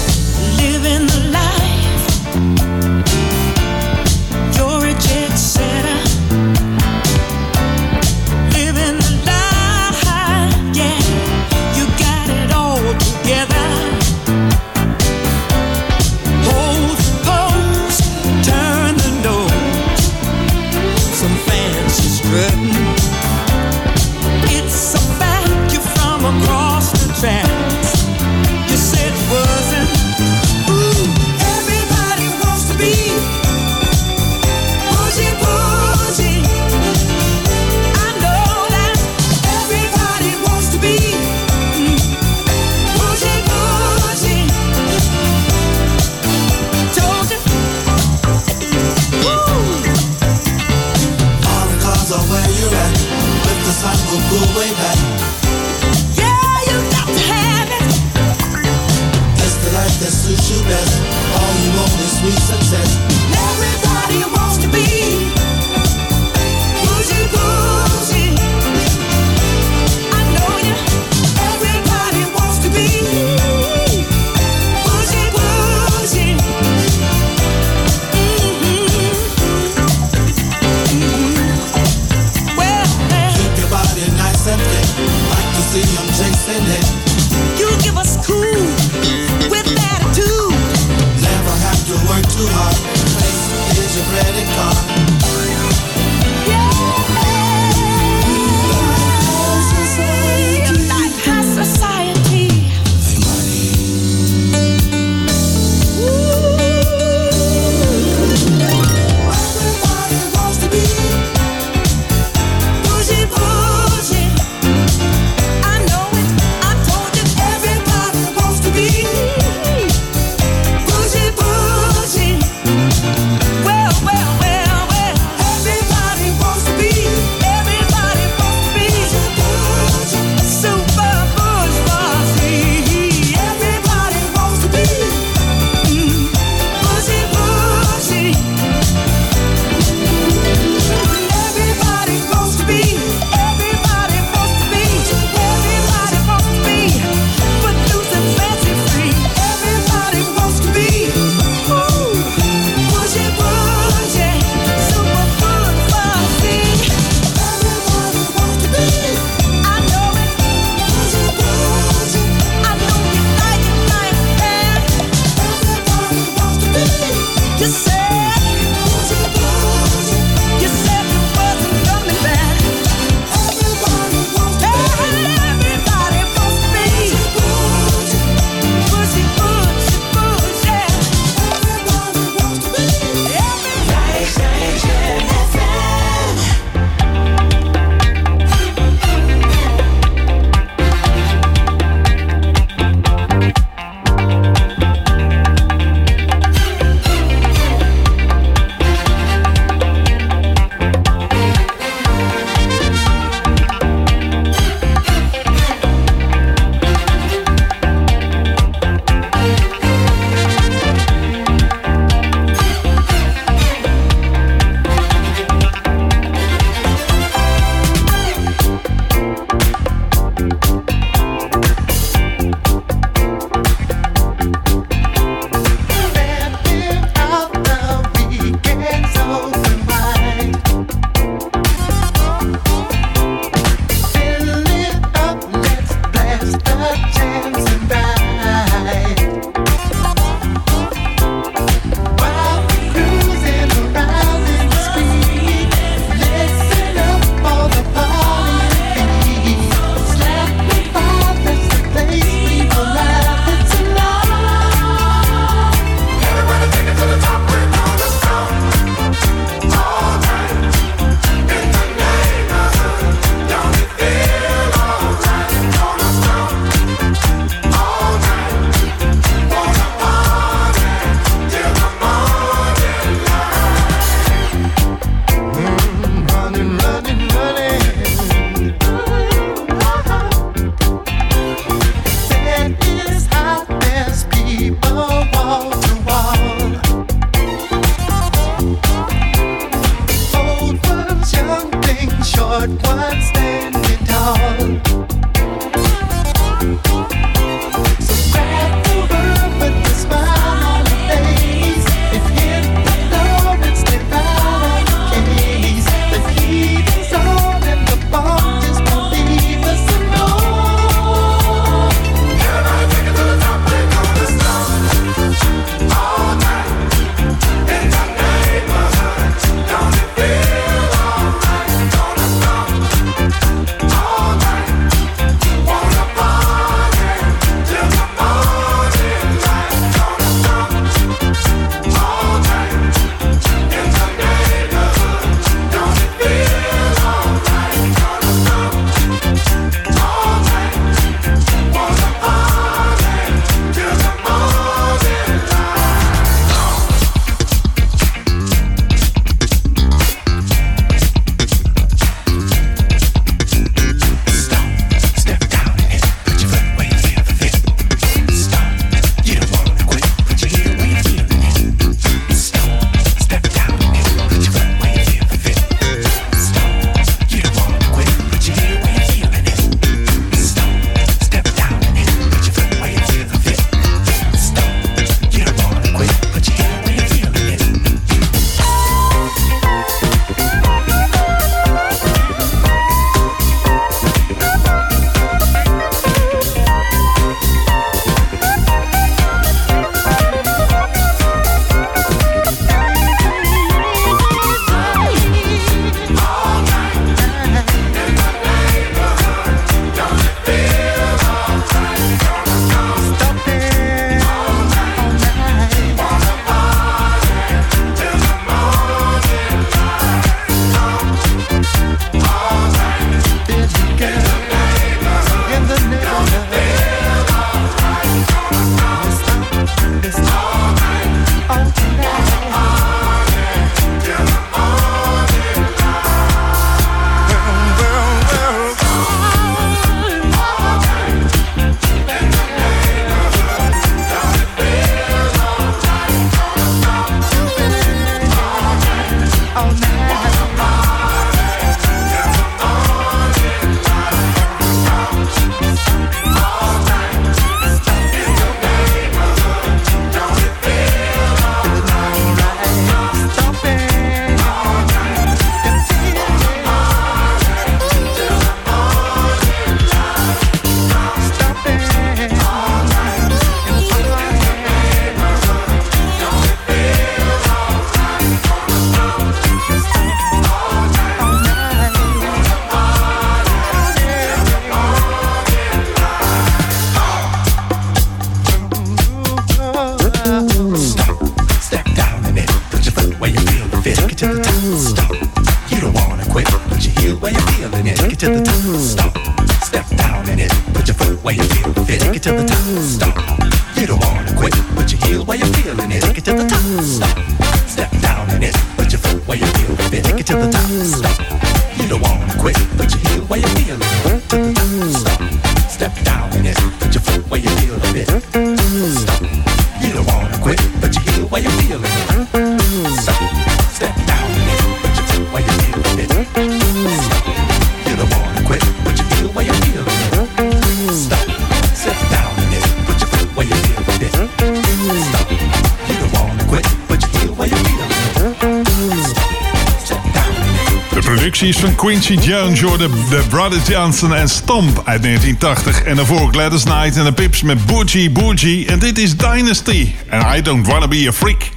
Quincy Jones, Jordan, de Brothers Johnson en Stomp uit 1980. En daarvoor Gladys Knight en de Pips met Boogie Boogie. En dit is Dynasty. And I don't wanna be a freak.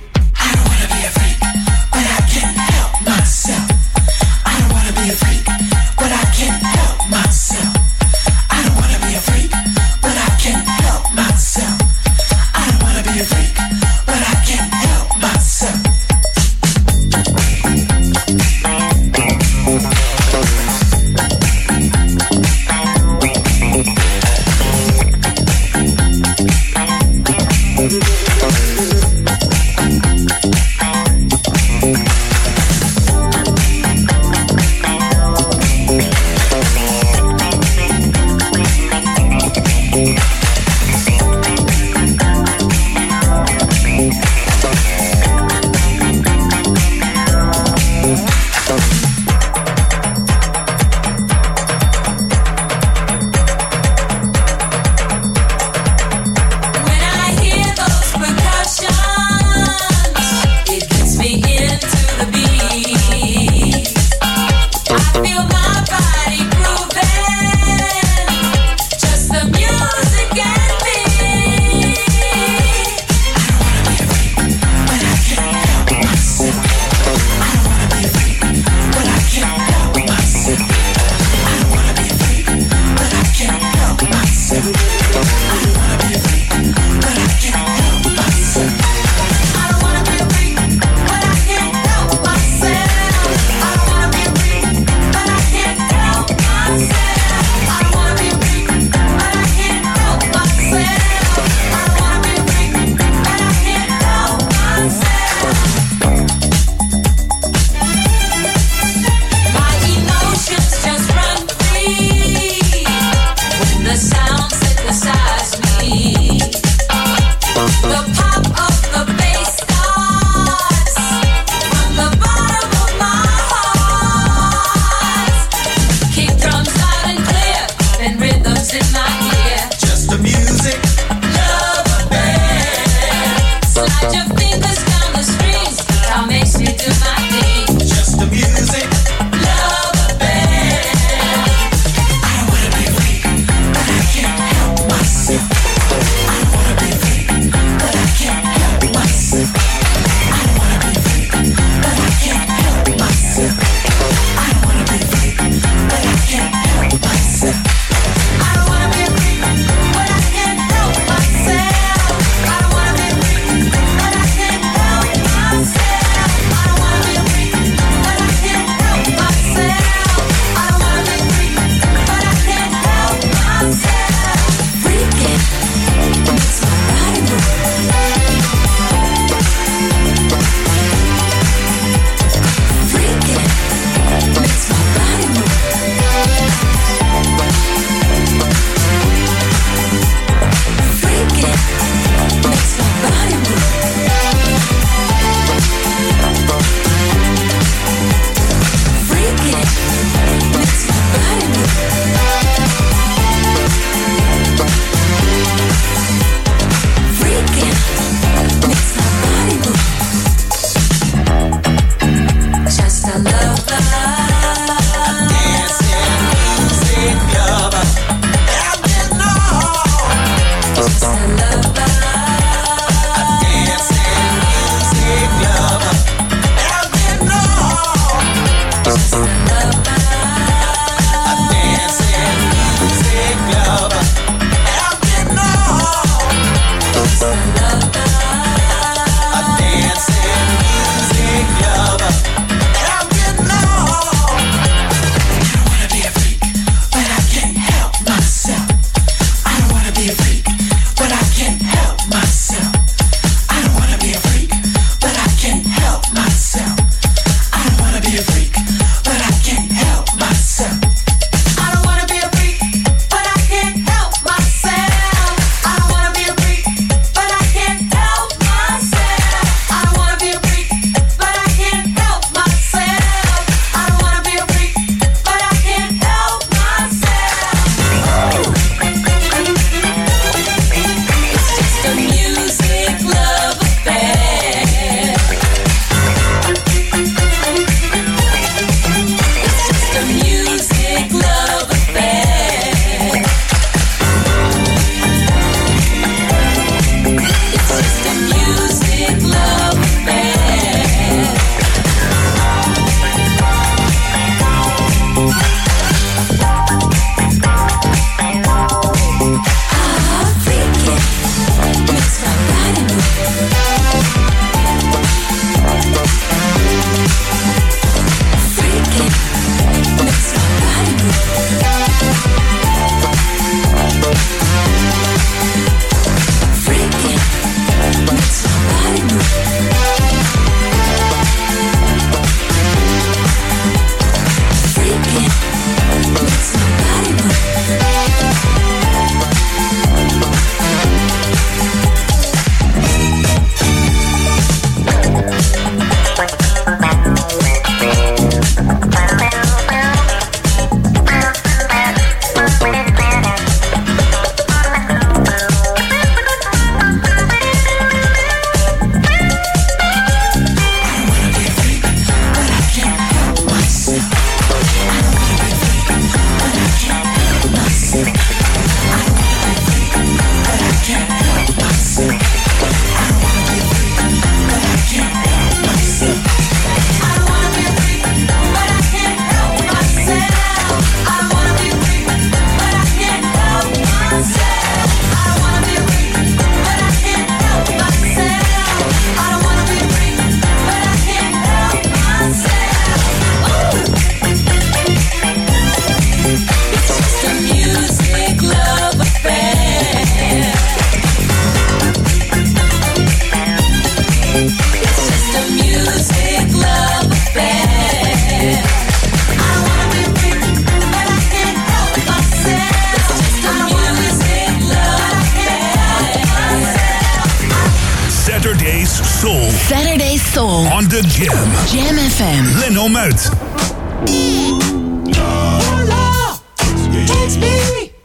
Soul. Saturday Soul. On the Jam. Jam FM. Leno Muit.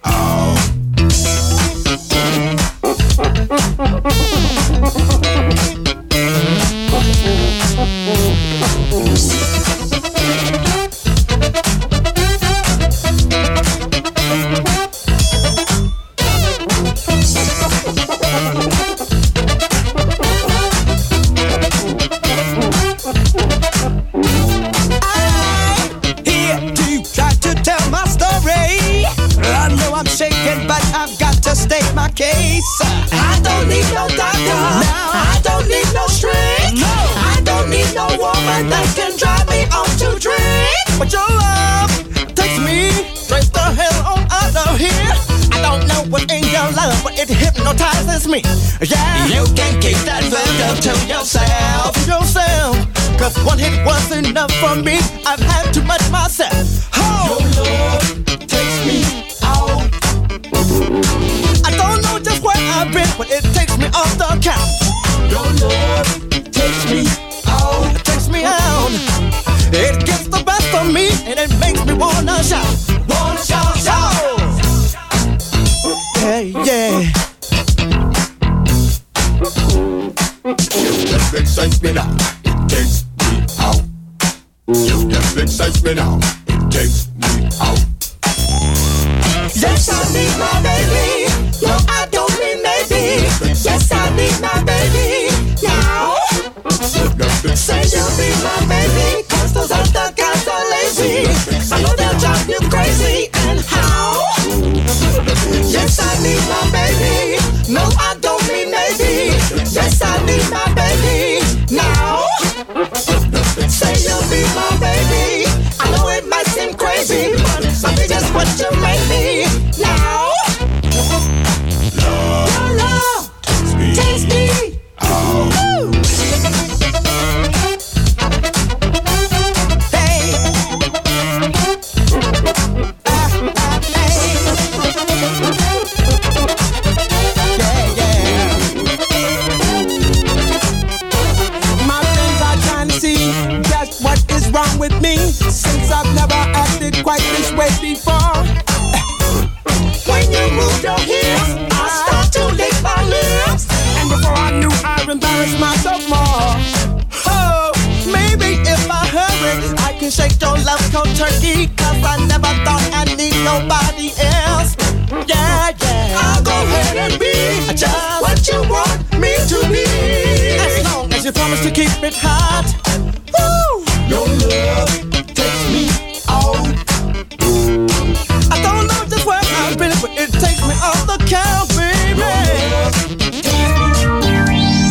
Oh. love for me. I've had too much myself.